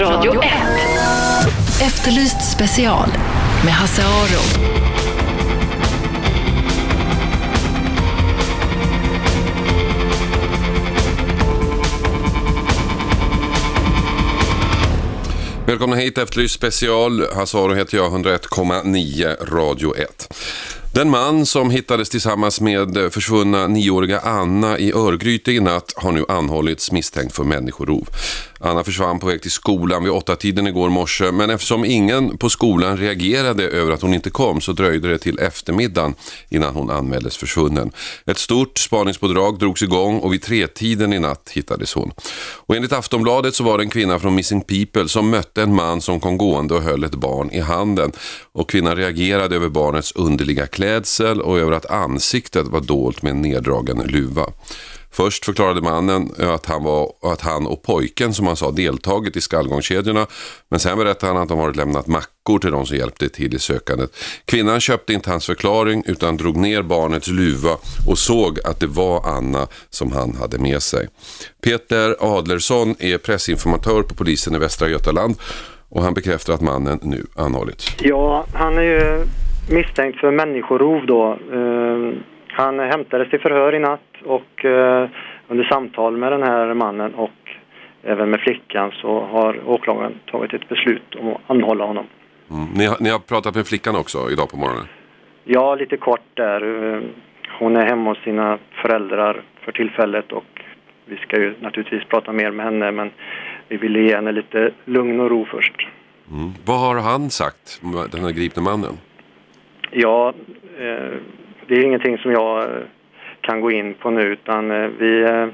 Radio 1. Efterlyst special med Hasse Aro. Välkomna hit, Efterlyst special. Hasaro heter jag, 101,9 Radio 1. Den man som hittades tillsammans med försvunna nioåriga Anna i Örgryte i natt har nu anhållits misstänkt för människorov. Anna försvann på väg till skolan vid åtta tiden igår morse men eftersom ingen på skolan reagerade över att hon inte kom så dröjde det till eftermiddagen innan hon anmäldes försvunnen. Ett stort spaningspådrag drogs igång och vid tretiden i natt hittades hon. Och enligt Aftonbladet så var det en kvinna från Missing People som mötte en man som kom gående och höll ett barn i handen. Och kvinnan reagerade över barnets underliga klädsel och över att ansiktet var dolt med en neddragen luva. Först förklarade mannen att han, var, att han och pojken som han sa deltagit i skallgångskedjorna. Men sen berättade han att de varit lämnat mackor till de som hjälpte till i sökandet. Kvinnan köpte inte hans förklaring utan drog ner barnets luva och såg att det var Anna som han hade med sig. Peter Adlersson är pressinformatör på polisen i Västra Götaland och han bekräftar att mannen nu anhållits. Ja, han är ju misstänkt för människorov då. Ehm, han hämtades till förhör i natt och eh, under samtal med den här mannen och även med flickan så har åklagaren tagit ett beslut om att anhålla honom. Mm. Ni, har, ni har pratat med flickan också idag på morgonen? Ja, lite kort där. Eh, hon är hemma hos sina föräldrar för tillfället och vi ska ju naturligtvis prata mer med henne men vi ville ge henne lite lugn och ro först. Mm. Vad har han sagt, den här gripne mannen? Ja, eh, det är ingenting som jag eh, kan gå in på nu utan eh, vi eh,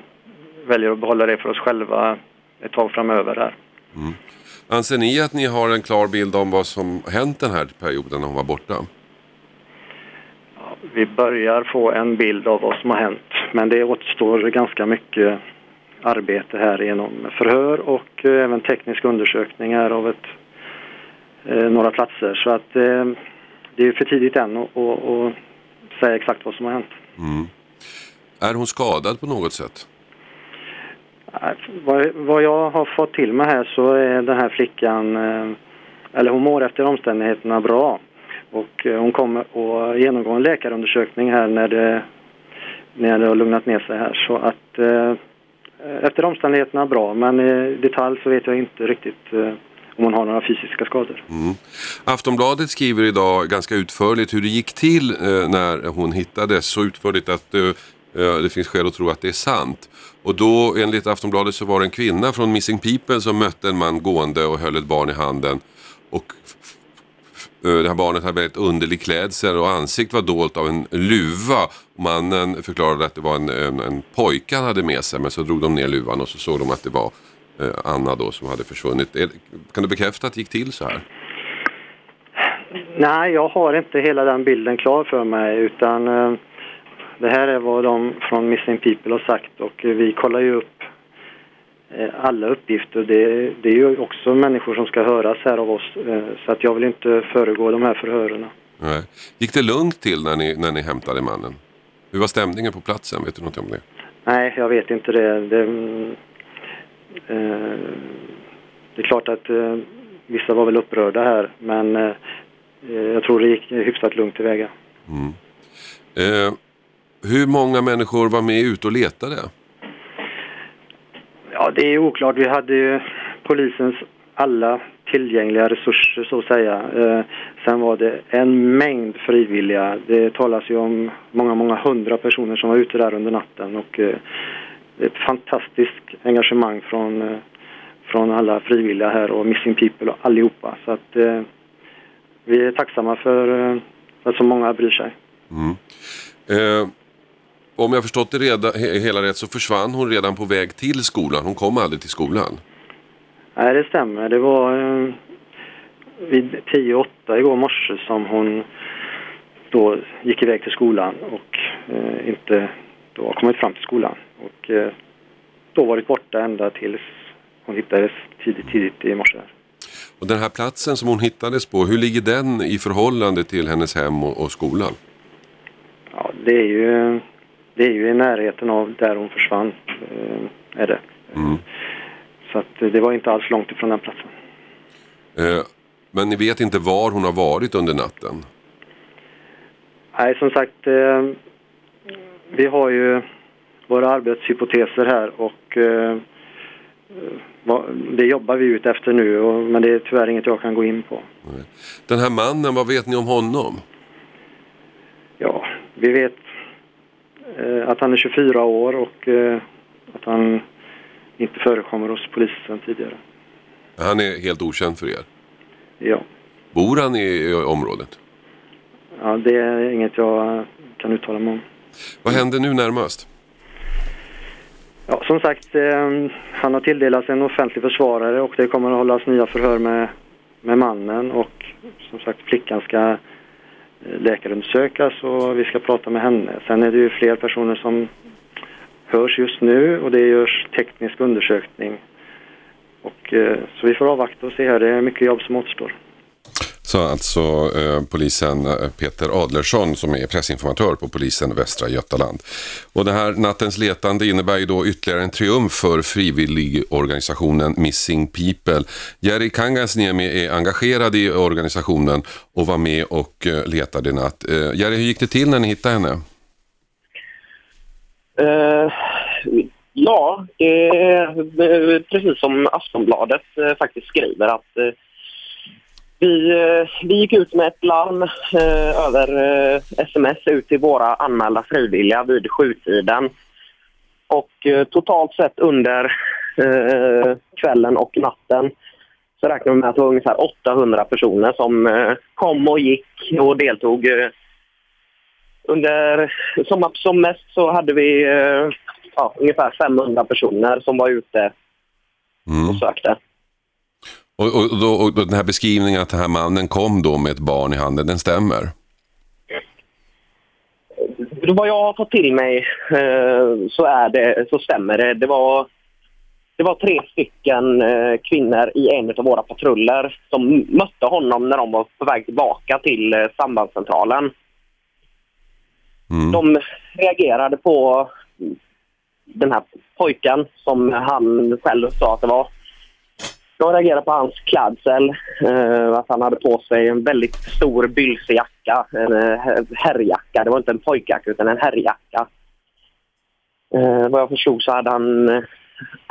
väljer att behålla det för oss själva ett tag framöver här. Mm. Anser ni att ni har en klar bild om vad som hänt den här perioden när hon var borta? Ja, vi börjar få en bild av vad som har hänt men det återstår ganska mycket arbete här genom förhör och även tekniska undersökningar av ett, några platser. Så att det är för tidigt än att säga exakt vad som har hänt. Mm. Är hon skadad på något sätt? Vad, vad jag har fått till mig här så är den här flickan, eh, eller hon mår efter omständigheterna bra. Och eh, hon kommer att genomgå en läkarundersökning här när det, när det har lugnat ner sig här. Så att eh, efter omständigheterna bra, men i detalj så vet jag inte riktigt om hon har några fysiska skador. Mm. Aftonbladet skriver idag ganska utförligt hur det gick till eh, när hon hittades. Så utförligt att eh, eh, det finns skäl att tro att det är sant. Och då enligt Aftonbladet så var det en kvinna från Missing People som mötte en man gående och höll ett barn i handen. Och eh, det här barnet hade väldigt underlig klädsel och ansikt var dolt av en luva. Mannen förklarade att det var en, en, en pojke han hade med sig men så drog de ner luvan och så såg de att det var Eh, Anna då som hade försvunnit. Kan du bekräfta att det gick till så här? Nej, jag har inte hela den bilden klar för mig utan eh, det här är vad de från Missing People har sagt och vi kollar ju upp eh, alla uppgifter. Det, det är ju också människor som ska höras här av oss så att jag vill inte föregå de här förhören. Nej. Gick det lugnt till när ni, när ni hämtade mannen? Hur var stämningen på platsen? Vet du något om det? Nej, jag vet inte det. det Eh, det är klart att eh, vissa var väl upprörda här men eh, jag tror det gick hyfsat lugnt tillväga. Mm. Eh, hur många människor var med ute och letade? Ja, det är oklart. Vi hade ju polisens alla tillgängliga resurser så att säga. Eh, sen var det en mängd frivilliga. Det talas ju om många, många hundra personer som var ute där under natten och eh, ett fantastiskt engagemang från, eh, från alla frivilliga här och Missing People och allihopa. Så att eh, vi är tacksamma för eh, att så många bryr sig. Mm. Eh, om jag förstått det reda, hela rätt så försvann hon redan på väg till skolan. Hon kom aldrig till skolan. Nej, det stämmer. Det var eh, vid 10-8 igår morse som hon då gick iväg till skolan och eh, inte då kommit fram till skolan och eh, då varit borta ända tills hon hittades tidigt, tidigt i morse. Och den här platsen som hon hittades på, hur ligger den i förhållande till hennes hem och, och skolan? Ja, det är ju det är ju i närheten av där hon försvann, eh, är det. Mm. Så att det var inte alls långt ifrån den platsen. Eh, men ni vet inte var hon har varit under natten? Nej, som sagt, eh, vi har ju våra arbetshypoteser här och eh, det jobbar vi ut efter nu, och, men det är tyvärr inget jag kan gå in på. Den här mannen, vad vet ni om honom? Ja, vi vet eh, att han är 24 år och eh, att han inte förekommer hos polisen tidigare. Han är helt okänd för er? Ja. Bor han i, i området? Ja, det är inget jag kan uttala mig om. Vad händer nu närmast? Ja, som sagt, eh, han har tilldelats en offentlig försvarare och det kommer att hållas nya förhör med, med mannen och som sagt flickan ska eh, läkarundersökas och vi ska prata med henne. Sen är det ju fler personer som hörs just nu och det görs teknisk undersökning. Och, eh, så vi får avvakta och se här, det är mycket jobb som återstår. Så alltså eh, polisen eh, Peter Adlersson som är pressinformatör på polisen Västra Götaland. Och det här nattens letande innebär ju då ytterligare en triumf för frivilligorganisationen Missing People. Jerry Kangasniemi är engagerad i organisationen och var med och eh, letade i natt. Eh, Jerry, hur gick det till när ni hittade henne? Uh, ja, det är precis som Aftonbladet uh, faktiskt skriver att uh, vi, eh, vi gick ut med ett larm eh, över eh, sms ut till våra anmälda frivilliga vid sjutiden. Och eh, totalt sett under eh, kvällen och natten så räknar vi med att det var ungefär 800 personer som eh, kom och gick och deltog. under, som, som mest så hade vi ja, ungefär 500 personer som var ute och sökte. Och, och, då, och den här beskrivningen att den här mannen kom då med ett barn i handen, den stämmer? Vad jag har fått till mig eh, så, är det, så stämmer det. Det var, det var tre stycken eh, kvinnor i en av våra patruller som mötte honom när de var på väg tillbaka till eh, sambandscentralen. Mm. De reagerade på den här pojken som han själv sa att det var. Jag reagerade på hans klädsel. Eh, att han hade på sig en väldigt stor bylsejacka. En eh, herrjacka. Det var inte en pojkjacka utan en herrjacka. Eh, vad jag förstod så hade han eh,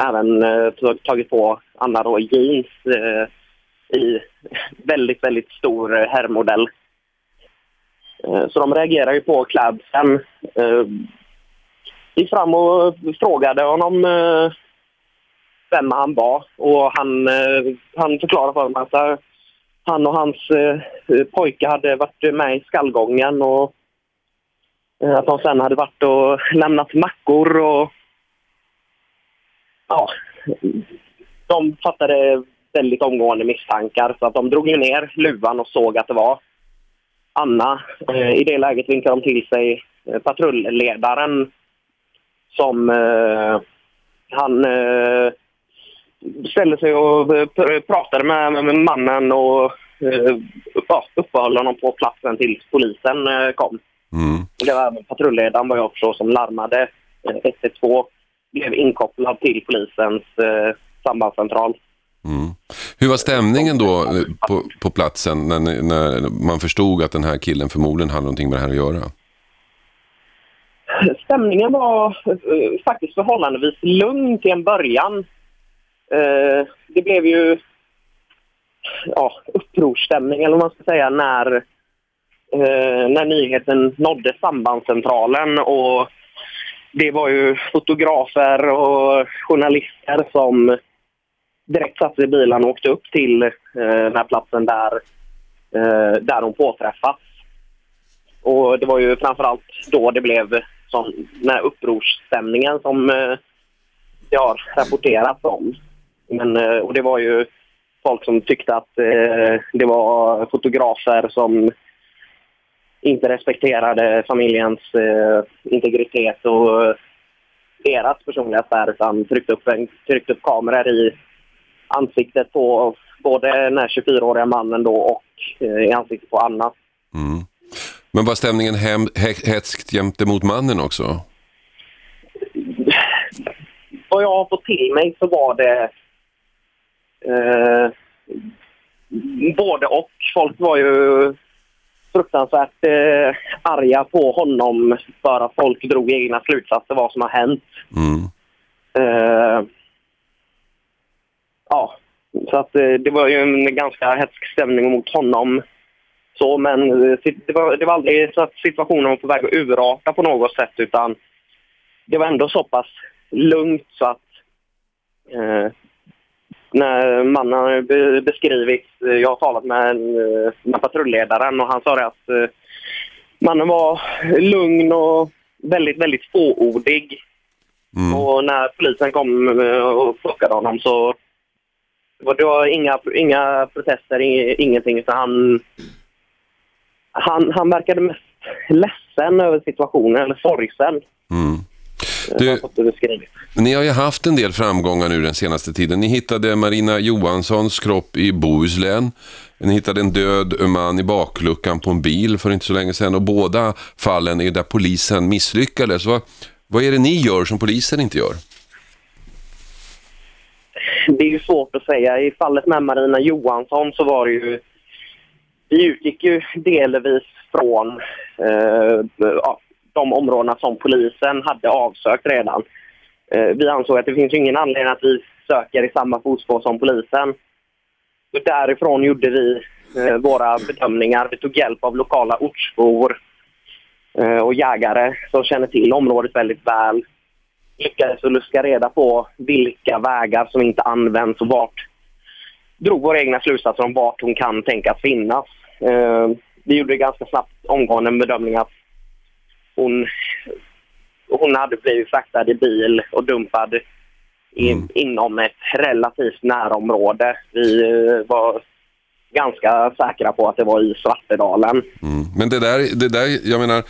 även eh, tagit på Anna då jeans eh, i väldigt, väldigt stor eh, herrmodell. Eh, så de reagerade ju på klädseln. Eh, gick fram och frågade honom eh, vem han var. Och han, eh, han förklarade för mig att han och hans eh, pojke hade varit med i skallgången och eh, att de sen hade varit och lämnat mackor och ja, de fattade väldigt omgående misstankar så att de drog ner luvan och såg att det var Anna. Eh, I det läget vinkade de till sig eh, patrulledaren som han ställde sig och eh, pratade med, mannen och eh, ja, uppehöll honom på platsen tills polisen eh, kom. Mm. Det var patrulledaren vad jag förstår som larmade 112 blev inkopplad till polisens eh, sambandscentral. Mm. Hur var stämningen då på, på platsen när, när man förstod att den här killen förmodligen hade någonting med det här att göra? Stämningen var eh, faktiskt förhållandevis lugn till en början. Eh, det blev ju ja, upprorsstämning, eller vad man ska säga, när, eh, när nyheten nådde sambandscentralen. Och det var ju fotografer och journalister som direkt satte i bilen och åkte upp till eh, den här platsen där, eh, där de påträffats. Och det var ju framförallt då det blev som, den här upprorsstämningen som eh, det har rapporterats om. Men, eh, och det var ju folk som tyckte att eh, det var fotografer som inte respekterade familjens eh, integritet och deras personliga sfär utan tryckte upp, tryckte upp kameror i ansiktet på både den här 24-åriga mannen då och i ansiktet på Anna. Mm. Men var stämningen hem, hetskt jämte mot mannen också? Vad jag har fått till mig så var det Eh, både och. Folk var ju fruktansvärt eh, arga på honom för att folk drog egna slutsatser vad som har hänt. Mm. Eh, ja, så att eh, det var ju en ganska hetsk stämning mot honom. Så, men eh, det var, det var aldrig så att situationen var på väg att urarta på något sätt utan det var ändå så pass lugnt så att eh, när mannen har be- beskrivits, eh, jag har talat med, en, eh, med patrulledaren och han sa det att eh, mannen var lugn och väldigt, väldigt fåordig. Mm. Och när polisen kom och plockade honom så var det var inga, inga protester, ing- ingenting. Så han, han, han verkade mest ledsen över situationen, eller sorgsen. Mm. Du-. Ni har ju haft en del framgångar nu den senaste tiden. Ni hittade Marina Johanssons kropp i Bohuslän. Ni hittade en död man i bakluckan på en bil för inte så länge sedan och båda fallen är där polisen misslyckades. Vad, vad är det ni gör som polisen inte gör? Det är ju svårt att säga. I fallet med Marina Johansson så var det ju... Vi utgick ju delvis från eh, ja, de områdena som polisen hade avsökt redan. Eh, vi ansåg att det finns ingen anledning att vi söker i samma fotspår som polisen. Så därifrån gjorde vi eh, våra bedömningar. Vi tog hjälp av lokala ortsbor eh, och jägare som känner till området väldigt väl lyckades att luska reda på vilka vägar som inte används och vart. Drog våra egna slutsatser om vart hon kan tänkas finnas. Vi gjorde ganska snabbt omgående en bedömning att hon, hon hade blivit fraktad i bil och dumpad i, Mm. inom ett relativt närområde. Vi eh, var ganska säkra på att det var i Svartedalen. Mm. Men det där, det där, jag menar,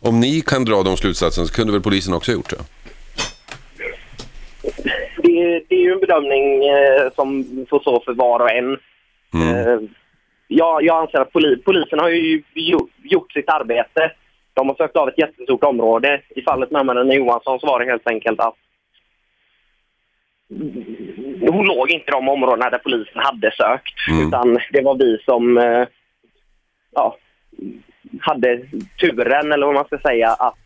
om ni kan dra de slutsatserna så kunde väl polisen också ha gjort det? det, det är ju en bedömning eh, som får stå för var och en. Mm. Eh, jag, jag anser att poli, polisen har ju gjo- gjort sitt arbete. De har sökt av ett jättestort område. I fallet med Marina Johansson så var det helt enkelt att hon låg inte i de områdena där polisen hade sökt. Mm. Utan det var vi som eh, ja, hade turen, eller vad man ska säga, att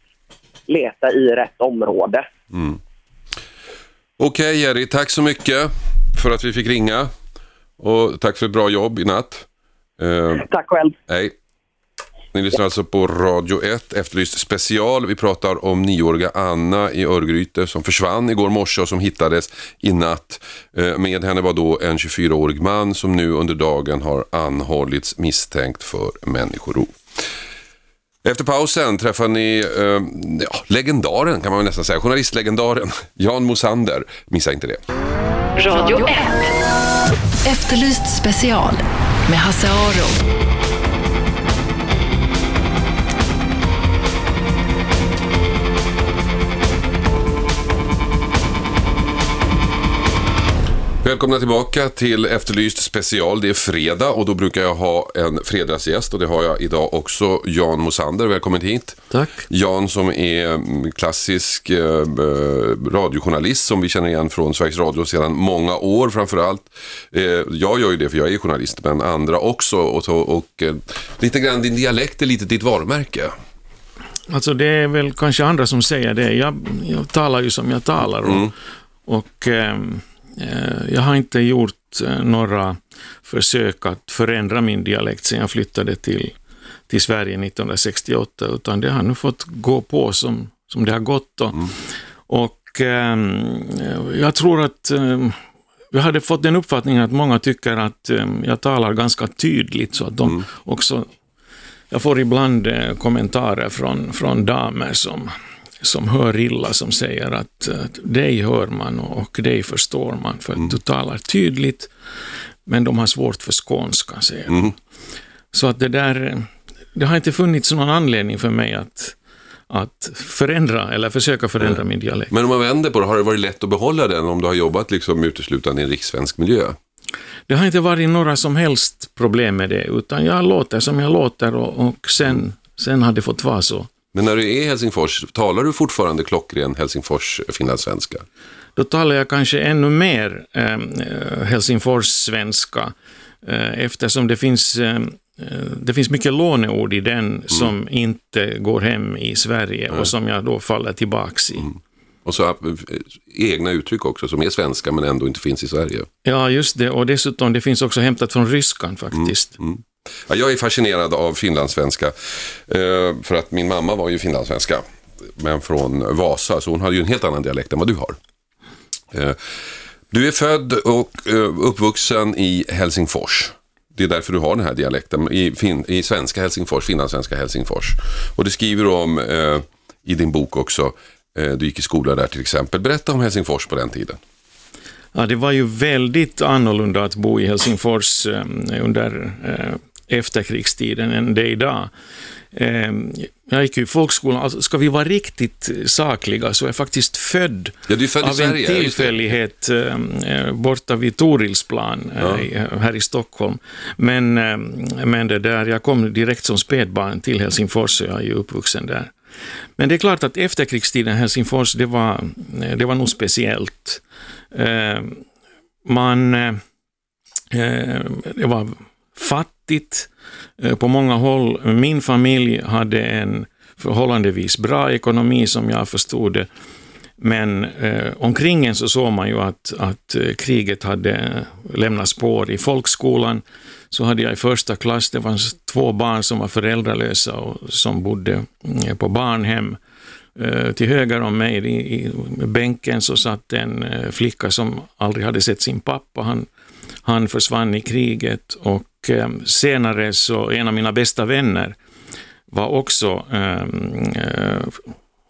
leta i rätt område. Mm. Okej Jerry, tack så mycket för att vi fick ringa. Och tack för ett bra jobb i natt. Eh, Tack själv. hej. Ni lyssnar alltså på Radio 1, Efterlyst special. Vi pratar om nioåriga Anna i Örgryte som försvann igår morse och som hittades i natt. Eh, med henne var då en 24-årig man som nu under dagen har anhållits misstänkt för människorov. Efter pausen träffar ni eh, ja, legendaren kan man nästan säga, journalistlegendaren Jan Mosander. Missa inte det. Radio 1. Efterlyst special med Hasse Aro. Välkomna tillbaka till Efterlyst special. Det är fredag och då brukar jag ha en fredagsgäst och det har jag idag också. Jan Mosander, välkommen hit. Tack. Jan som är mm, klassisk eh, eh, radiojournalist som vi känner igen från Sveriges Radio sedan många år framförallt. Eh, jag gör ju det för jag är journalist men andra också och, så- och eh, lite grann din dialekt är lite ditt varumärke. Alltså det är väl kanske andra som säger det. Jag, jag talar ju som jag talar och, och ehm, eh, jag har inte gjort eh, några försök att förändra min dialekt sedan jag flyttade till, till Sverige 1968, utan det har nu fått gå på som, som det har gått. Då. Och ehm, jag tror att ehm, jag hade fått den uppfattningen att många tycker att ehm, jag talar ganska tydligt, så att de också jag får ibland eh, kommentarer från, från damer som, som hör illa, som säger att, att dig hör man och, dig förstår man, för att du talar tydligt, men de har svårt för skånska, säger de. Så att det där, det har inte funnits någon anledning för mig att, att förändra, eller försöka förändra min dialekt. Men om man vänder på det, har det varit lätt att behålla den om du har jobbat liksom uteslutande i en rikssvensk miljö? Det har inte varit några som helst problem med det, utan jag låter som jag låter och, och sen, sen har det fått vara så. Men när du är i Helsingfors, talar du fortfarande klockren Helsingfors finlandssvenska? då talar jag kanske ännu mer eh, Helsingfors-svenska eh, eftersom det finns, eh, det finns mycket låneord i den mm. som inte går hem i Sverige och som jag då faller tillbaks i. Mm. Och så egna uttryck också som är svenska men ändå inte finns i Sverige. Ja, just det. Och dessutom, det finns också hämtat från ryskan faktiskt. Mm, mm. Ja, jag är fascinerad av finlandssvenska eh, för att min mamma var ju finlandssvenska men från Vasa så hon hade ju en helt annan dialekt än vad du har. Eh, du är född och eh, uppvuxen i Helsingfors. Det är därför du har den här dialekten i, fin, i svenska Helsingfors, finlandssvenska Helsingfors. Och det skriver du om eh, i din bok också. Eh, du gick i skola där till exempel. Berätta om Helsingfors på den tiden. Ja, det var ju väldigt annorlunda att bo i Helsingfors eh, under eh, efterkrigstiden än det är idag. Jag gick i folkskolan, alltså, ska vi vara riktigt sakliga så är jag faktiskt född, ja, född av en tillfällighet borta vid Torilsplan ja. här i Stockholm. Men, men det där, jag kom direkt som spädbarn till Helsingfors, så jag är ju uppvuxen där. Men det är klart att efterkrigstiden Helsingfors, det var, det var nog speciellt. Eh, man, eh, det var fattigt eh, på många håll. Min familj hade en förhållandevis bra ekonomi som jag förstod det. Men eh, omkring en så såg man ju att, att eh, kriget hade lämnat spår i folkskolan så hade jag i första klass, det fanns två barn som var föräldralösa och som bodde eh, på barnhem. Eh, till höger om mig i, i bänken så satt en flicka som aldrig hade sett sin pappa. Han, han försvann i kriget och Ehm, senare så en av mina bästa vänner var också, ehm, eh,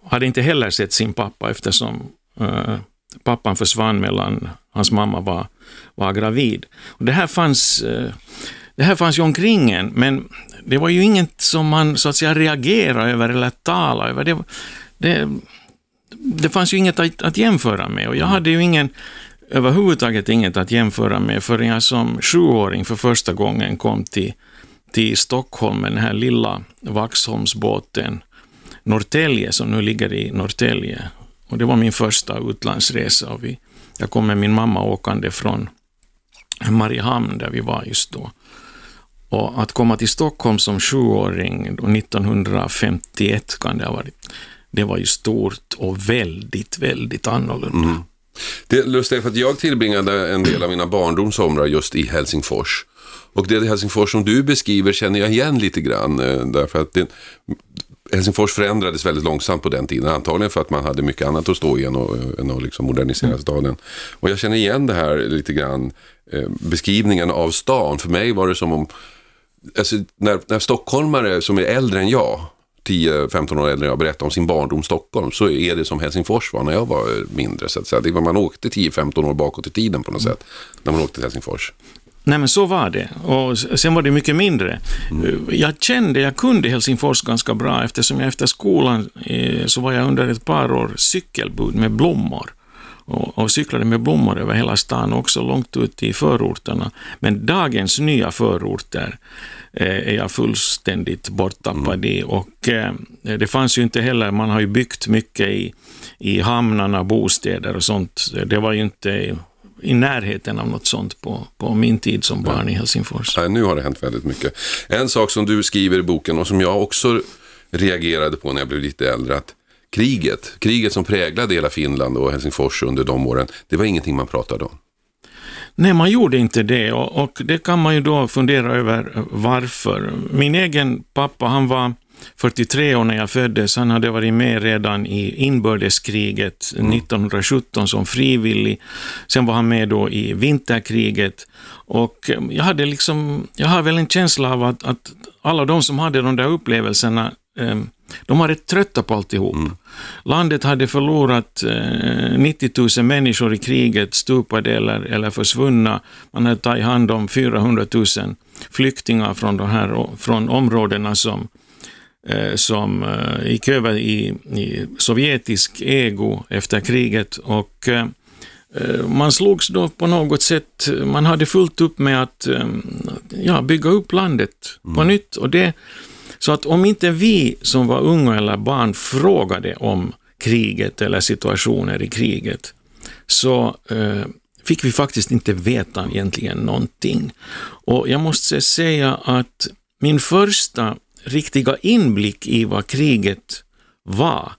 hade inte heller sett sin pappa eftersom eh, pappan försvann medan hans mamma var, var gravid. Och det här fanns eh, det här fanns ju omkring en, men det var ju inget som man så att säga reagerade över eller talade över. Det, det, det fanns ju inget att, att jämföra med och jag hade ju ingen överhuvudtaget inget att jämföra med förrän jag som sjuåring för första gången kom till, till Stockholm med den här lilla Vaxholmsbåten Norrtälje, som nu ligger i Norrtälje. Och det var min första utlandsresa. Och vi, jag kom med min mamma åkande från Mariehamn, där vi var just då. Och att komma till Stockholm som sjuåring, 1951 kan det ha varit, det var ju stort och väldigt, väldigt annorlunda. Mm. Det är lustigt för att jag tillbringade en del av mina barndomsomrar just i Helsingfors. Och det Helsingfors som du beskriver känner jag igen lite grann. Eh, därför att det, Helsingfors förändrades väldigt långsamt på den tiden. Antagligen för att man hade mycket annat att stå i än att, än att liksom modernisera mm. staden. Och jag känner igen det här lite grann. Eh, beskrivningen av stan. För mig var det som om alltså, när, när stockholmare som är äldre än jag 10-15 år äldre än jag berättar om sin barndom Stockholm så är det som Helsingfors var när jag var mindre. Så att säga. Det var, man åkte 10-15 år bakåt i tiden på något sätt när man åkte till Helsingfors. Nej men så var det. Och sen var det mycket mindre. Mm. Jag kände, jag kunde Helsingfors ganska bra eftersom jag efter skolan eh, så var jag under ett par år cykelbud med blommor och, och cyklade med blommor över hela stan, också långt ut i förorterna. Men dagens nya förorter eh, är jag fullständigt borttappad mm. i och eh, det fanns ju inte heller, man har ju byggt mycket i, i hamnarna, bostäder och sånt. Det var ju inte i närheten av något sånt på, på min tid som barn ja. i Helsingfors. Nej, nu har det hänt väldigt mycket. En sak som du skriver i boken och som jag också reagerade på när jag blev lite äldre, att kriget, kriget som präglade hela Finland och Helsingfors under de åren, det var ingenting man pratade om. Nej, man gjorde inte det och, och det kan man ju då fundera över varför. Min egen pappa, han var 43 år när jag föddes. Han hade varit med redan i inbördeskriget mm. 1917 som frivillig. Sen var han med då i vinterkriget. Och jag hade liksom, jag har väl en känsla av att, att alla de som hade de där upplevelserna eh, de var rätt trötta på alltihop. Mm. Landet hade förlorat eh, 90 000 människor i kriget, stupade eller, eller försvunna. Man hade tagit hand om 400 000 flyktingar från, de här, från områdena som, eh, som eh, gick över i, i, sovjetisk ego efter kriget. Och eh, man slogs då på något sätt, man hade fullt upp med att eh, ja, bygga upp landet mm. på nytt. Och det så att om inte vi som var unga eller barn frågade om kriget eller situationer i kriget, så eh, fick vi faktiskt inte veta egentligen någonting. Och jag måste säga att min första riktiga inblick i vad kriget var,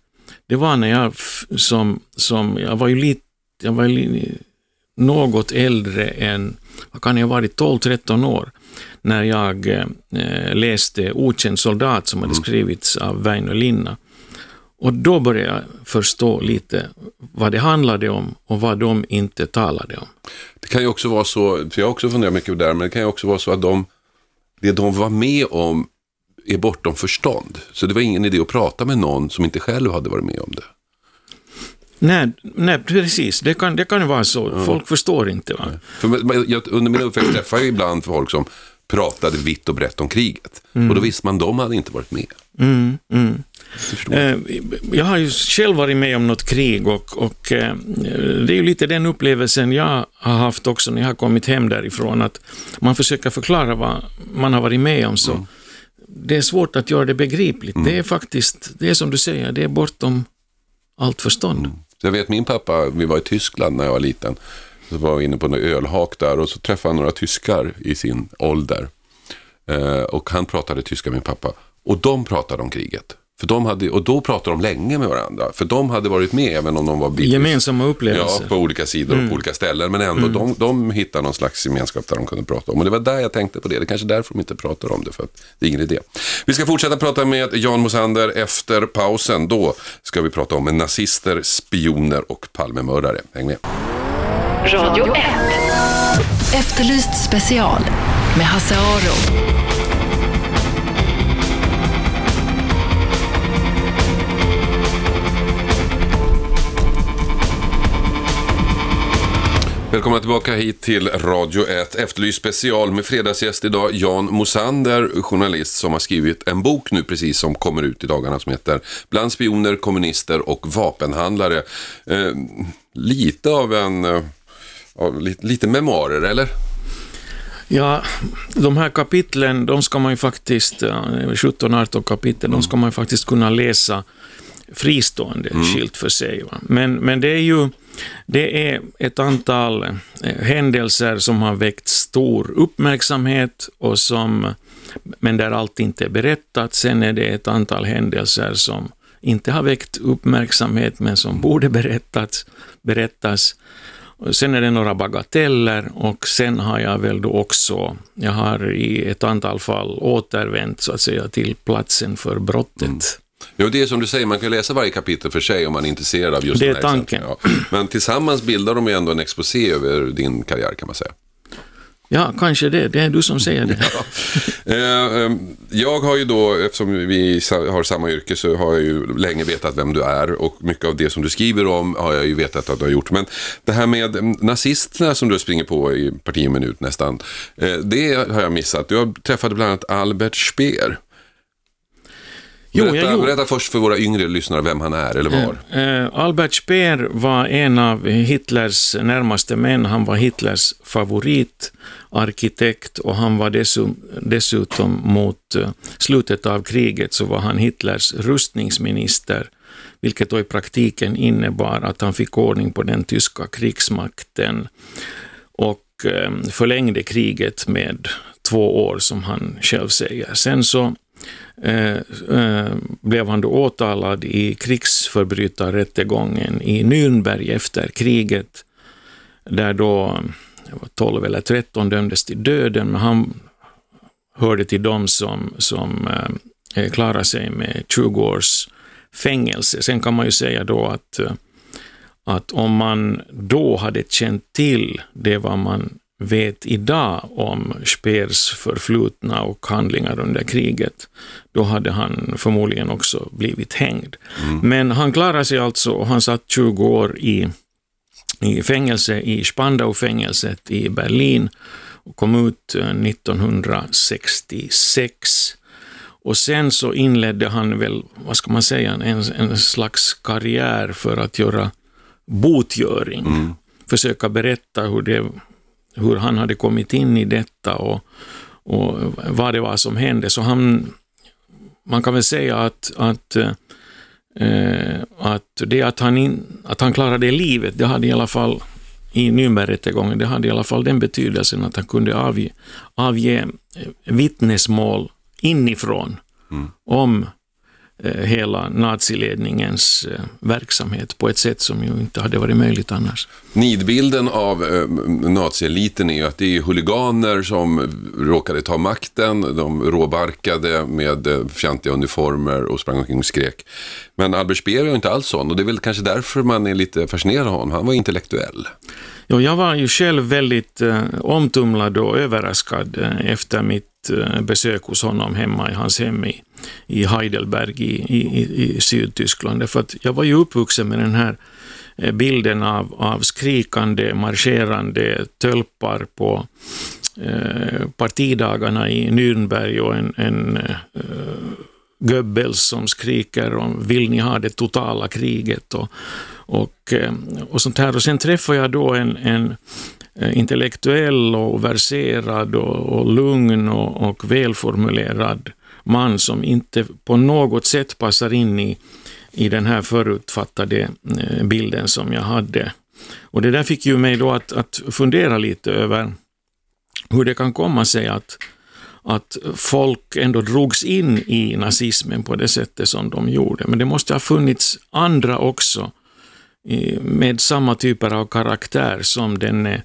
det var när jag som, som jag var ju lite, jag var ju något äldre än, vad kan jag ha varit, 12-13 år, när jag eh, läste Okänd soldat som hade mm. skrivits av Väinö Linna. Och då började jag förstå lite vad det handlade om och vad de inte talade om. Det kan ju också vara så, för jag har också funderat mycket på det där, men det kan ju också vara så att de, det de var med om är bortom förstånd. Så det var ingen idé att prata med någon som inte själv hade varit med om det. Nej, nej precis. Det kan, det kan vara så. Mm. Folk förstår inte. Va? För jag, under min uppväxt träffade jag ibland folk som pratade vitt och brett om kriget. Mm. Och då visste man att de hade inte varit med. Mm, mm. Eh, jag har ju själv varit med om något krig och, och eh, det är ju lite den upplevelsen jag har haft också när jag har kommit hem därifrån, att man försöker förklara vad man har varit med om. så mm. Det är svårt att göra det begripligt. Mm. Det är faktiskt, det är som du säger, det är bortom allt förstånd. Så Jag vet min pappa, vi var i Tyskland när jag var liten. Så var vi inne på en ölhak där och så träffade han några tyskar i sin ålder. Eh, och han pratade tyska med min pappa. Och de pratade om kriget. För de hade, och då pratade de länge med varandra. För de hade varit med även om de var brittiska. Gemensamma upplevelser. Ja, på olika sidor mm. och på olika ställen. Men ändå, mm. de, de hittade någon slags gemenskap där de kunde prata om. Och det var där jag tänkte på det. Det är kanske därför de inte pratar om det. För att det är ingen idé. Vi ska fortsätta prata med Jan Mosander efter pausen. Då ska vi prata om nazister, spioner och Palmemördare. Häng med. Radio 1. Efterlyst special med Hasse Aro. Välkomna tillbaka hit till Radio 1 Efterlyst special med fredagsgäst idag Jan Mosander, journalist som har skrivit en bok nu precis som kommer ut i dagarna som heter Bland spioner, kommunister och vapenhandlare. Eh, lite av en, eh, lite, lite memoarer eller? Ja, de här kapitlen, de ska man ju faktiskt, 17-18 kapitel, mm. de ska man ju faktiskt kunna läsa fristående, mm. skilt för sig. Va? Men, men det är ju det är ett antal eh, händelser som har väckt stor uppmärksamhet och som, men där allt inte är berättat. Sen är det ett antal händelser som inte har väckt uppmärksamhet men som borde berättats. berättas. Sen är det några bagateller och sen har jag väl då också, jag har i ett antal fall återvänt så att säga till platsen för brottet. Mm. Jo, det är som du säger, man kan läsa varje kapitel för sig om man är intresserad av just det. Det är tanken. Ja. Men tillsammans bildar de ju ändå en exposé över din karriär kan man säga. Ja, kanske det. Det är du som säger det. Ja. Eh, ehm, jag har ju då, eftersom vi har samma yrke, så har jag ju länge vetat vem du är och mycket av det som du skriver om har jag ju vetat att du har gjort. Men det här med nazisterna som du springer på i parti och minut nästan, eh, det har jag missat. Du har träffat bland annat Albert Speer. Jo, berätta, jag berätta först för våra yngre lyssnare vem han är eller var. Eh, eh, Albert Speer var en av Hitlers närmaste män. Han var Hitlers favoritarkitekt och han var dessutom, mot eh, slutet av kriget så var han Hitlers rustningsminister, vilket då i praktiken innebar att han fick ordning på den tyska krigsmakten och eh, förlängde kriget med två år, som han själv säger. Sen så Eh, eh, blev han då åtalad i krigsförbrytarrättegången i Nürnberg efter kriget, där då 12 eller 13 dömdes till döden, men han hörde till dem som, som eh, eh klarade sig med 20 års fängelse. Sen kan man ju säga då att, att om man då hade känt till det vad man vet idag om Speers förflutna och handlingar under kriget, då hade han förmodligen också blivit hängd. Mm. Men han klarade sig alltså och han satt 20 år i, i fängelse i Spandau-fängelset i Berlin och kom ut 1966. Eh, och sen så inledde han väl, vad ska man säga, en, en slags karriär för att göra botgöring. Mm. Försöka berätta hur det hur han hade kommit in i detta och, och vad det var som hände. Så han, man kan väl säga att, att Eh, att det att han, in, att han klarade livet, det hade i alla fall i Nürnbergrättegången, det hade i alla fall den betydelsen att han kunde avge, avge vittnesmål inifrån mm. om Eh, Eh, hela naziledningens eh, verksamhet på ett sätt som ju inte hade varit möjligt annars. Nidbilden av eh, nazieliten är ju att det är huliganer som råkade ta makten, de råbarkade med fjantiga uniformer och sprang omkring och skrek. Men Albert Speer är ju inte alls sån och det är väl kanske därför man är lite fascinerad av honom. Han var intellektuell. Ja, jag var ju själv väldigt eh, omtumlad och överraskad eh, efter mitt eh, besök hos honom hemma i hans hem i, i Heidelberg i, i, i Sydtyskland. För att jag var ju uppvuxen med den här eh, bilden av, av skrikande, marscherande tölpar på eh, partidagarna i Nürnberg och en, en eh, Goebbels som skriker om vill ni ha det totala kriget och, och, eh, och sånt här. Och sen träffar jag då en, en eh, intellektuell och verserad och, och lugn och, och välformulerad man som inte på något sätt passar in i, i den här förutfattade eh, bilden som jag hade. Och det där fick ju mig då att, att fundera lite över hur det kan komma sig att, att folk ändå drogs in i nazismen på det sättet som de gjorde. Men det måste ha funnits andra också med samma typer av karaktär som den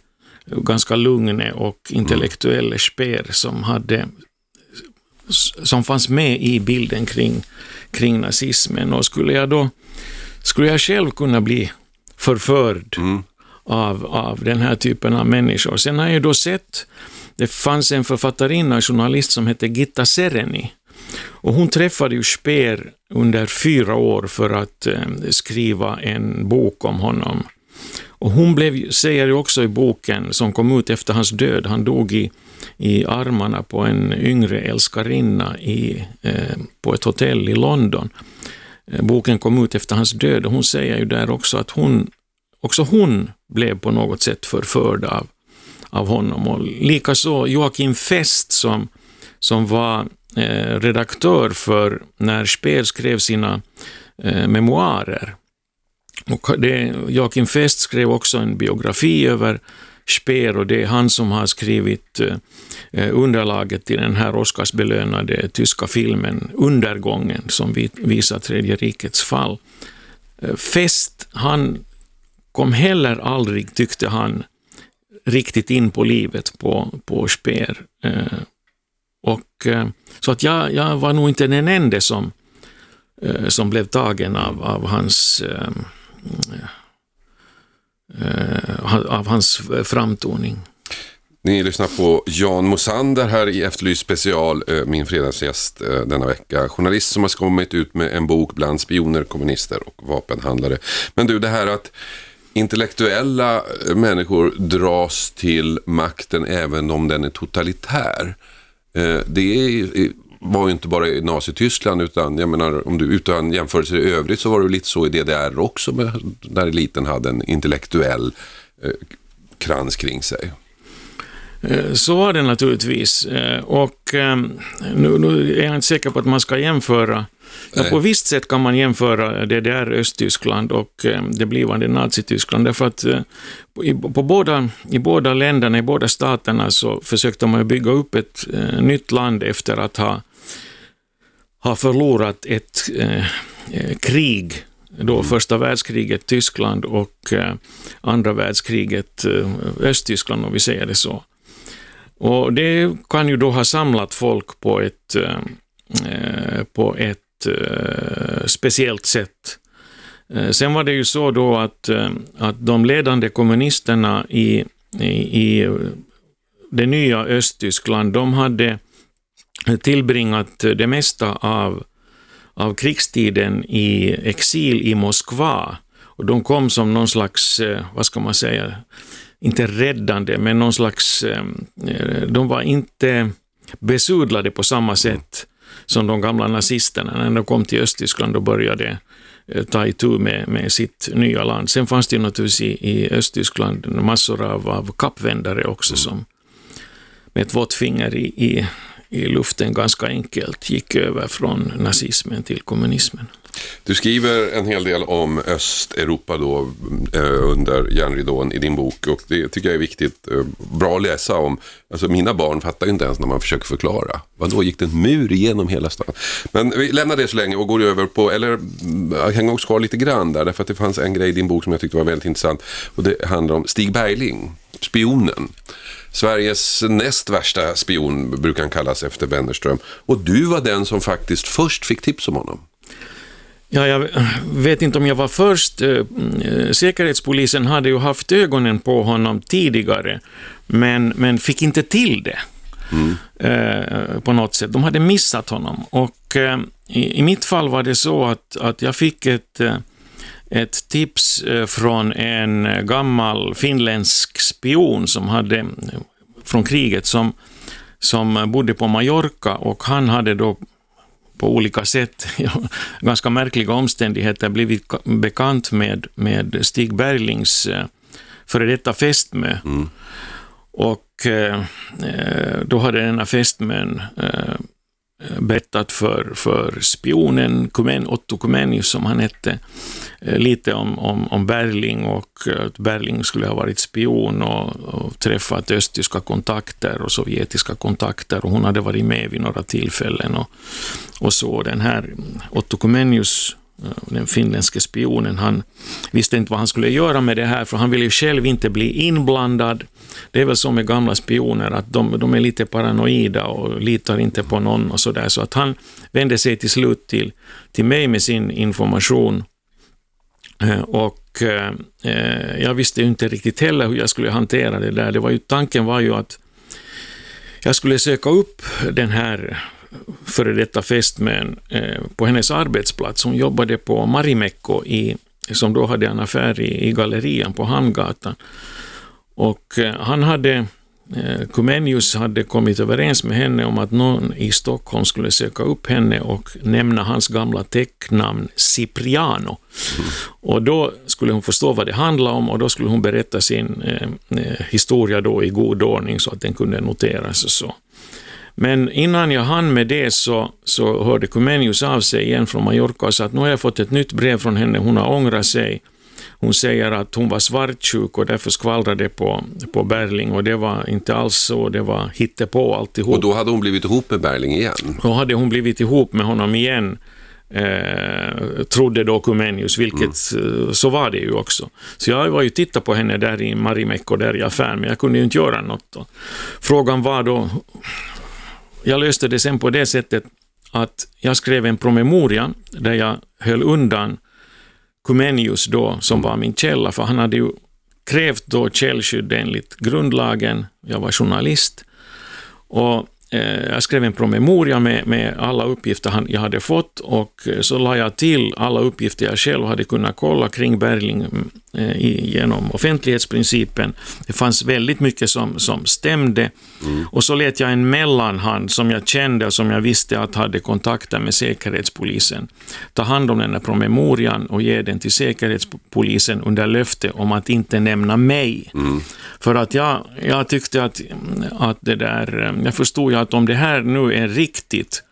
ganska lugne och intellektuelle Speer som hade som fanns med i bilden kring, kring nazismen. Och skulle jag då, skulle jag själv kunna bli förförd mm. av, av den här typen av människor. Sen har jag då sett, det fanns en författarinna och journalist som hette Gitta Sereni, och hon träffade ju Speer under fyra år för att eh, skriva en bok om honom. Och hon blev, säger ju också i boken, som kom ut efter hans död, han dog i, i armarna på en yngre älskarinna i, eh, på ett hotell i London. Eh, boken kom ut efter hans död och hon säger ju där också att hon, också hon blev på något sätt förförd av, av honom. Och likaså Joakim Fest som, som var Eh, redaktör för när Speer skrev sina eh, memoarer. Och det, Joakim Fest skrev också en biografi över Speer och det är han som har skrivit eh, eh, underlaget till den här Oscarsbelönade tyska filmen Undergången som visar Tredje rikets fall. Eh, Fest, han kom heller aldrig, tyckte han, riktigt in på livet på, på Speer. Eh, och, eh, så att jag, jag var nog inte den enda som, eh, som blev tagen av, av hans eh, eh, av hans framtoning. Ni lyssnar på Jan Mosander här i Efterlyst special, min fredagsgäst denna vecka. Journalist som har kommit ut med en bok bland spioner, kommunister och vapenhandlare. Men du, det här att intellektuella eh, människor dras till makten även om den är totalitär. Eh, det var ju inte bara i Nazityskland utan jag menar om du utan jämförelse i övrigt så var det lite så i DDR också där eliten hade en intellektuell eh, krans kring sig. Så var det naturligtvis och ehm, nu, nu, är jag inte säker på att man ska jämföra Ja, på visst sätt kan man jämföra DDR, Östtyskland och eh, det blivande Nazityskland, därför att eh, i, på båda, i båda länderna, i båda staterna, så försökte man bygga upp ett eh, nytt land efter att ha, ha förlorat ett eh, krig då mm. första världskriget Tyskland och eh, andra världskriget eh, Östtyskland, om vi säger det så. Och det kan ju då ha samlat folk på ett, eh, på ett eh, speciellt sätt. Eh, sen var det ju så då att, eh, att de ledande kommunisterna i, i, i det nya Östtyskland, de hade tillbringat det mesta av, av krigstiden i exil i Moskva. Och de kom som någon slags, eh, vad ska man säga, inte räddande, men någon slags, eh, eh, de var inte besudlade på samma sätt som de gamla nazisterna när de kom till Östtyskland och började eh, ta itu med, med sitt nya land. Sen fanns det naturligtvis i, i Östtyskland massor av, av kappvändare också som med ett vått finger i, i, i luften ganska enkelt gick över från nazismen till kommunismen. Du skriver en hel del om Östeuropa då eh, under järnridån i din bok och det tycker jag är viktigt, eh, bra att läsa om. Alltså mina barn fattar ju inte ens när man försöker förklara. Vadå, gick det en mur igenom hela stan? Men vi lämnar det så länge och går över på, eller mm, hänger också kvar lite grann där, därför att det fanns en grej i din bok som jag tyckte var väldigt intressant och det handlar om Stig Bergling, spionen. Sveriges näst värsta spion brukar han kallas efter Wennerström. Och du var den som faktiskt först fick tips om honom. Ja, jag vet inte om jag var först. Eh, Säkerhetspolisen hade ju haft ögonen på honom tidigare, men, men fick inte till det. Mm. Eh, på något sätt. De hade missat honom. Och eh, i, i, mitt fall var det så att, att jag fick ett, ett tips från en gammal finländsk spion som hade, från kriget som, som bodde på Mallorca och han hade då på olika sätt, ganska märkliga omständigheter, blivit bekant med, med Stig Berglings eh, före detta fästmö. Mm. Och eh, eh, då hade denna fästmön eh, Eh, berättat för, för spionen Kumen, Otto Kumenius, som han hette, eh, lite om, om, om Berling och att Berling skulle ha varit spion och, och träffat östtyska kontakter och sovjetiska kontakter och hon hade varit med vid några tillfällen och, och så. Den här Otto Comenius den finländske spionen, han visste inte vad han skulle göra med det här, för han ville ju själv inte bli inblandad. Det är väl så med gamla spioner, att de, de är lite paranoida och litar inte på någon och sådär, så att han vände sig till slut till, till mig med sin information. Eh, och eh, eh, jag visste ju inte riktigt heller hur jag skulle hantera det där. Det var ju, tanken var ju att jag skulle söka upp den här före detta fästmön eh, på hennes arbetsplats. Hon jobbade på Marimekko, i, som då hade en affär i, i gallerian på Hamngatan. Och eh, han hade Eh, Comenius hade kommit överens med henne om att någon i Stockholm skulle söka upp henne och nämna hans gamla tecknamn Cipriano. Mm. Och då skulle hon förstå vad det handlade om och då skulle hon berätta sin eh, eh historia då i god ordning så att den kunde noteras och så. Men innan jag hann med det så, så hörde Comenius av sig igen från Mallorca och sa att nu har jag fått ett nytt brev från henne, hon har ångrat sig hon säger att hon var svartsjuk och därför skvallrade på, på Berling och det var inte alls så, det var hittepå alltihop. Och då hade hon blivit ihop med Berling igen? Då hade hon blivit ihop med honom igen. Eh, trodde då Kumenius, vilket mm. Eh, så var det ju också. Så jag var ju titta på henne där i Marimekko, där i affären, men jag kunde ju inte göra något. Då. Frågan var då, jag löste det sen på det sättet att jag skrev en promemoria där jag höll undan Comenius då, som var min källa, för han hade ju krävt då källskydd enligt grundlagen. Jag var journalist. Och jag skrev en promemoria med, med alla uppgifter han, jag hade fått och eh, så la jag till alla uppgifter jag själv hade kunnat kolla kring Berling eh, genom offentlighetsprincipen. Det fanns väldigt mycket som, som stämde. Mm. Och så lät jag en mellanhand som jag kände och som jag visste att hade kontakter med Säkerhetspolisen ta hand om den här promemorian och ge den till Säkerhetspolisen under löfte om att inte nämna mig. Mm. För att jag, jag tyckte att, att det där, jag förstod ju att om det här nu är riktigt,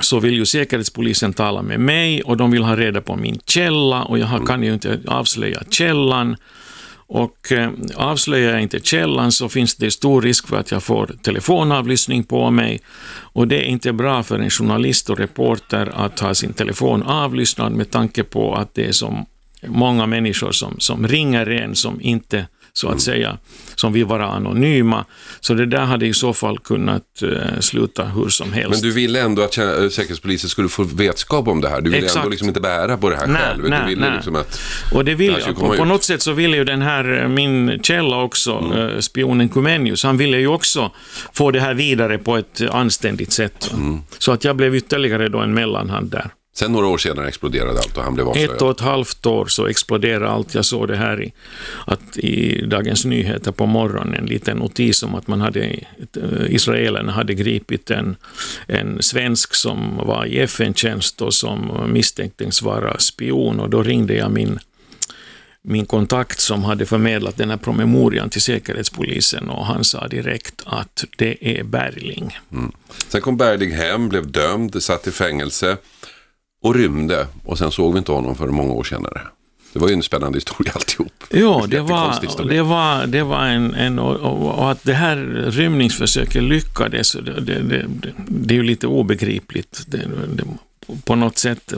så vill ju Säkerhetspolisen tala med mig och de vill ha reda på min källa och jag kan ju inte avslöja källan. Och eh, avslöjar jag inte källan så finns det stor risk för att jag får telefonavlyssning på mig. Och det är inte bra för en journalist och reporter att ha sin telefon avlyssnad med tanke på att det är så många människor som, som ringer en som inte så att mm. säga, som vill vara anonyma. Så det där hade i så fall kunnat uh, sluta hur som helst. Men du ville ändå att Säkerhetspolisen skulle få vetskap om det här? Du ville Exakt. ändå liksom inte bära på det här nej, själv? Nej, du ville nej. Liksom att Och det vill jag. På, på något sätt så ville ju den här, eh, min källa också, mm. uh, spionen Kumenius, han ville ju också få det här vidare på ett anständigt sätt. Mm. Så att jag blev ytterligare då en mellanhand där. Sen några år senare exploderade allt och han blev avslöjad. Ett och ett halvt år så exploderade allt. Jag såg det här i, att i Dagens Nyheter på morgonen, en liten notis om att man hade, eh, israelerna hade gripit en, en svensk som var i FN-tjänst och som misstänktes vara spion och då ringde jag min min kontakt som hade förmedlat den här promemorian till Säkerhetspolisen och han sa direkt att det är Berling. Mm. Sen kom Berling hem, blev dömd, satt i fängelse och rymde och sen såg vi inte honom för många år senare. Det var ju en spännande historia alltihop. Ja, det var, det var, det var en... en och, och, att det här rymningsförsöket lyckades, det, det, det, det är ju lite obegripligt. Det, på något sätt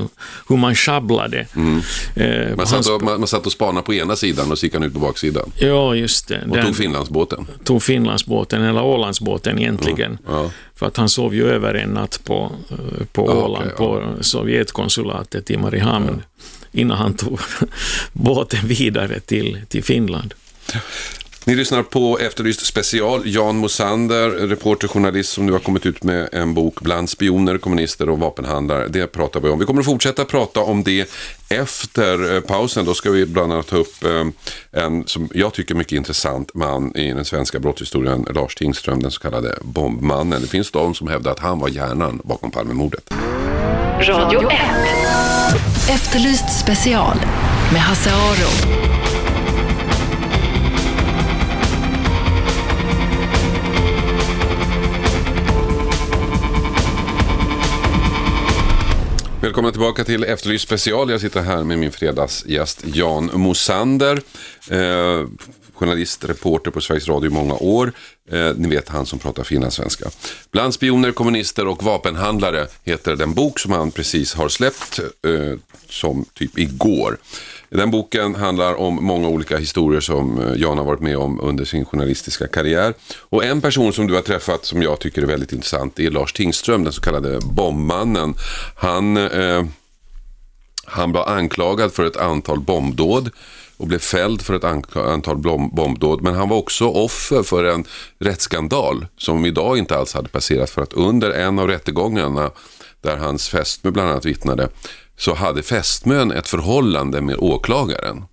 hur man sjabblade. Mm. Eh, man, satt och, man, man satt och spanade på ena sidan och så gick han ut på baksidan. Ja, just det. Och Den, tog Finlandsbåten. Tog Finlandsbåten, eller Ålandsbåten egentligen. Ja, ja. För att han sov ju över en natt på, eh, på Åland, okay, på Sovjetkonsulatet i Mariehamn, innan han tog båten vidare till, till Finland. Ni lyssnar på Efterlyst special. Jan Mosander, reporter, journalist som nu har kommit ut med en bok Bland spioner, kommunister och vapenhandlare. Det pratar vi om. Vi kommer att fortsätta prata om det efter eh, pausen. Då ska vi bland annat ta upp eh, en, som jag tycker, mycket intressant man i den svenska brottshistorien, Lars Tingström, den så kallade bombmannen. Det finns de som hävdar att han var hjärnan bakom Palmemordet. Radio 1. Efterlyst special med Hasse Aro. Välkomna tillbaka till Efterlyst special. Jag sitter här med min fredagsgäst Jan Mosander. Eh, journalist, reporter på Sveriges Radio i många år. Eh, ni vet han som pratar finlandssvenska. Bland spioner, kommunister och vapenhandlare heter den bok som han precis har släppt eh, som typ igår. Den boken handlar om många olika historier som eh, Jan har varit med om under sin journalistiska karriär. Och en person som du har träffat som jag tycker är väldigt intressant är Lars Tingström, den så kallade bombmannen. Han, eh, han var anklagad för ett antal bombdåd och blev fälld för ett antal bombdåd. Men han var också offer för en rättsskandal som idag inte alls hade passerat. För att under en av rättegångarna där hans fästmö bland annat vittnade så hade fästmön ett förhållande med åklagaren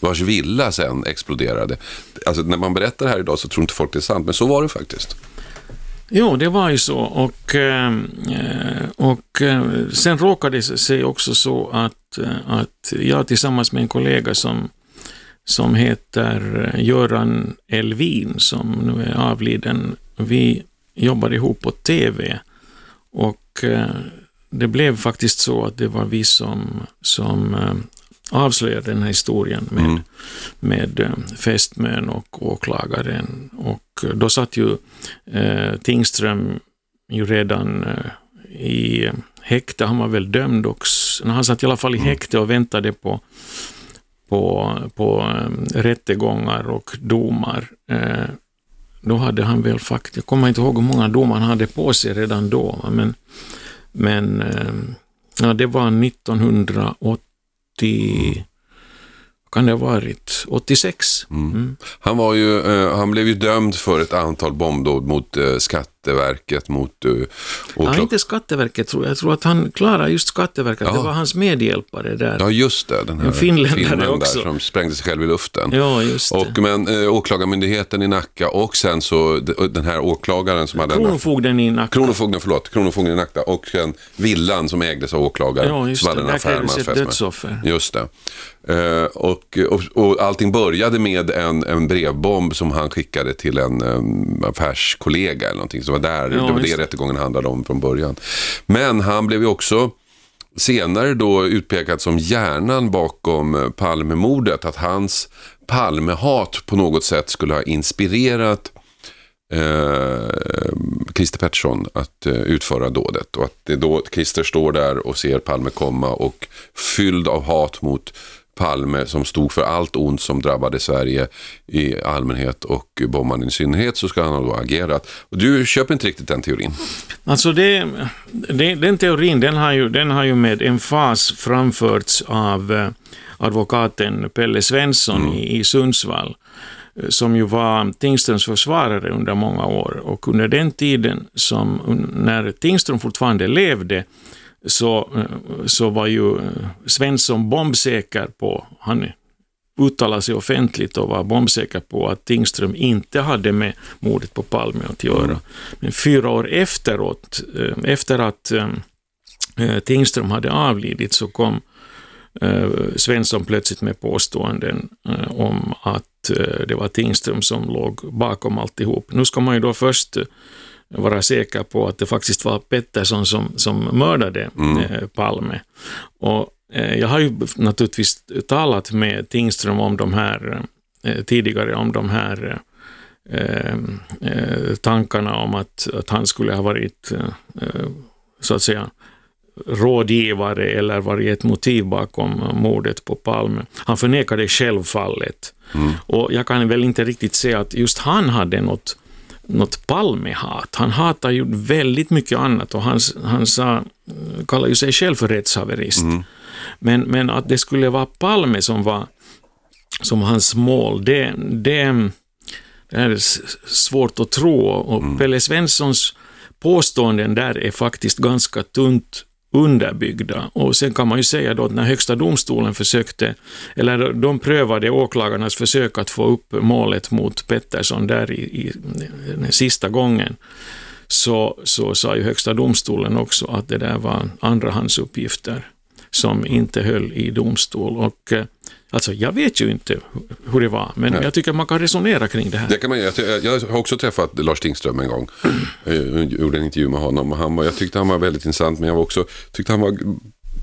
vars villa sen exploderade. Alltså när man berättar det här idag så tror inte folk det är sant, men så var det faktiskt. Jo, det var ju så. Och, eh, och eh, sen råkade det sig också så att, eh, att jag tillsammans med en kollega som, som heter Göran Elvin, som nu är avliden, vi jobbade ihop på TV. Och det blev faktiskt så att det var vi som, som äh, avslöjade den här historien med, mm. med äh, fästmön och åklagaren. Och då satt ju äh, Tingström ju redan äh, i häkte, han var väl dömd också. Han satt i alla fall i mm. häkte och väntade på, på, på äh, rättegångar och domar. Äh, då hade han väl faktiskt, jag kommer inte ihåg hur många domar han hade på sig redan då, men men eh, ja, det var 1980, kan det ha varit, 86. Mm. Mm. Han, var ju, eh, han blev ju dömd för ett antal bombdåd mot eh, skatt Skatteverket mot... Uh, ja, inte Skatteverket tror jag. Jag tror att han klarar just Skatteverket. Ja. Det var hans medhjälpare där. Ja, just det. Den här en finländare också. Där, som sprängde sig själv i luften. Ja, just det. Och, men uh, åklagarmyndigheten i Nacka och sen så den här åklagaren som hade... Kronofogden i Nacka. Kronofogden, förlåt. Kronofogden i Nacka och sen villan som ägdes av åklagaren. Ja, just det. Där krävdes ett dödsoffer. Just det. Uh, och, och, och allting började med en, en brevbomb som han skickade till en um, affärskollega eller någonting var där, ja, det var det rättegången handlade om från början. Men han blev ju också senare då utpekad som hjärnan bakom Palmemordet. Att hans Palmehat på något sätt skulle ha inspirerat eh, Christer Pettersson att eh, utföra dådet. Och att det då Christer står där och ser Palme komma och fylld av hat mot Palme som stod för allt ont som drabbade Sverige i allmänhet och bombaren i synnerhet så ska han ha då agerat. Och du köper inte riktigt den teorin? Alltså det, det, den teorin den har, ju, den har ju med emfas framförts av eh, advokaten Pelle Svensson mm. i, i Sundsvall eh, som ju var Tingströms försvarare under många år. Och under den tiden som, när Tingström fortfarande levde, så, så var ju Svensson bombsäker på, han uttalade sig offentligt och var bombsäker på att Tingström inte hade med mordet på Palme att göra. Mm. Men fyra år efteråt, eh, efter att äh, Tingström hade avlidit, så kom Svensson plötsligt med påståenden om att det var Tingström som låg bakom alltihop. Nu ska man ju då först vara säker på att det faktiskt var Pettersson som, som mördade eh, Palme. Och eh, jag har ju naturligtvis talat med Tingström om de här eh, tidigare om de här tankarna om att, att han skulle ha varit så att säga rådgivare eller varit ett motiv bakom mordet på Palme. Han förnekade självfallet. Mm. Och jag kan väl inte riktigt säga att just han hade något, något Palmehat. Han hatar ju väldigt mycket annat och han, han sa, kallar ju sig själv för rättshaverist. Mm. Men, men att det skulle vara Palme som var som hans mål, det, det, det är svårt att tro. Och mm. Pelle Svenssons påståenden där är faktiskt ganska tunt underbyggda. Och sen kan man ju säga då att när Högsta domstolen försökte, eller de prövade åklagarnas försök att få upp målet mot Pettersson där i, i den sista gången, så, så sa ju Högsta domstolen också att det där var andrahandsuppgifter som inte höll i domstol. Och eh, Alltså, jag vet ju inte hur det var, men Nej. jag tycker man kan resonera kring det här. Det kan man, jag, jag har också träffat Lars Tingström en gång. Jag gjorde en intervju med honom och han var, jag tyckte han var väldigt intressant, men jag var också, tyckte han var,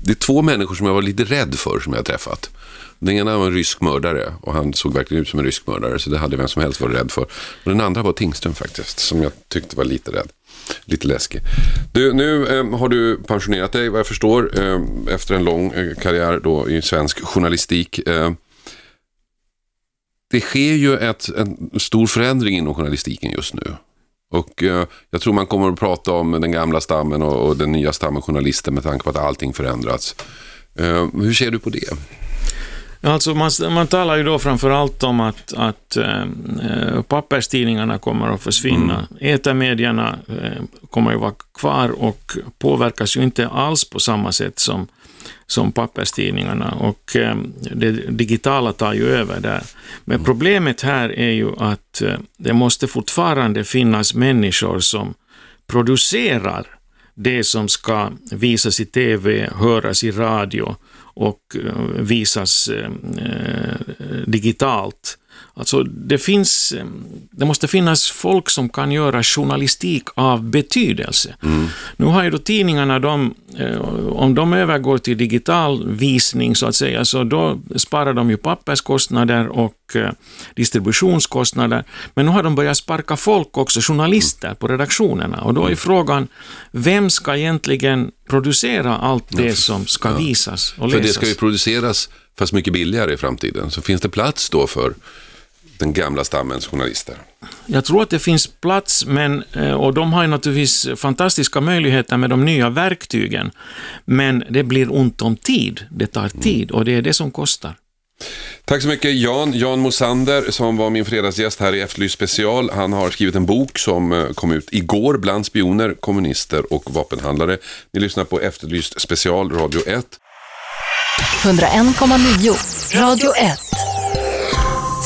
det är två människor som jag var lite rädd för som jag har träffat. Den ena var en rysk mördare och han såg verkligen ut som en rysk mördare, så det hade vem som helst varit rädd för. Och den andra var Tingström faktiskt, som jag tyckte var lite rädd. Lite läskig. Du, nu eh, har du pensionerat dig vad jag förstår eh, efter en lång eh, karriär då i svensk journalistik. Eh, det sker ju ett, en stor förändring inom journalistiken just nu. Och eh, jag tror man kommer att prata om den gamla stammen och, och den nya stammen journalister med tanke på att allting förändrats. Eh, hur ser du på det? Alltså man, man talar ju då framför allt om att, att äh, papperstidningarna kommer att försvinna. Mm. Etermedierna äh, kommer att vara kvar och påverkas ju inte alls på samma sätt som, som papperstidningarna. Och äh, det digitala tar ju över där. Men mm. problemet här är ju att det måste fortfarande finnas människor som producerar det som ska visas i TV, höras i radio och eh, visas eh, eh, digitalt. Alltså det finns, eh, det måste finnas folk som kan göra journalistik av betydelse. Mm. Nu har ju då tidningarna, de, om de övergår till digital visning så att säga, så då sparar de ju papperskostnader och distributionskostnader. Men nu har de börjat sparka folk också, journalister på redaktionerna. Och då är mm. frågan, vem ska egentligen producera allt det som ska visas och läsas? För det ska ju produceras fast mycket billigare i framtiden. Så finns det plats då för den gamla stammens journalister? Jag tror att det finns plats, men, eh, och de har naturligtvis fantastiska möjligheter med de nya verktygen. Men det blir ont om tid. Det tar tid och det är det som kostar. Tack så mycket Jan. Jan Mosander som var min fredagsgäst här i Efterlyst special. Han har skrivit en bok som eh, kom ut igår bland spioner, kommunister och vapenhandlare. Ni lyssnar på Efterlyst special, Radio 1. 101,9 Radio 1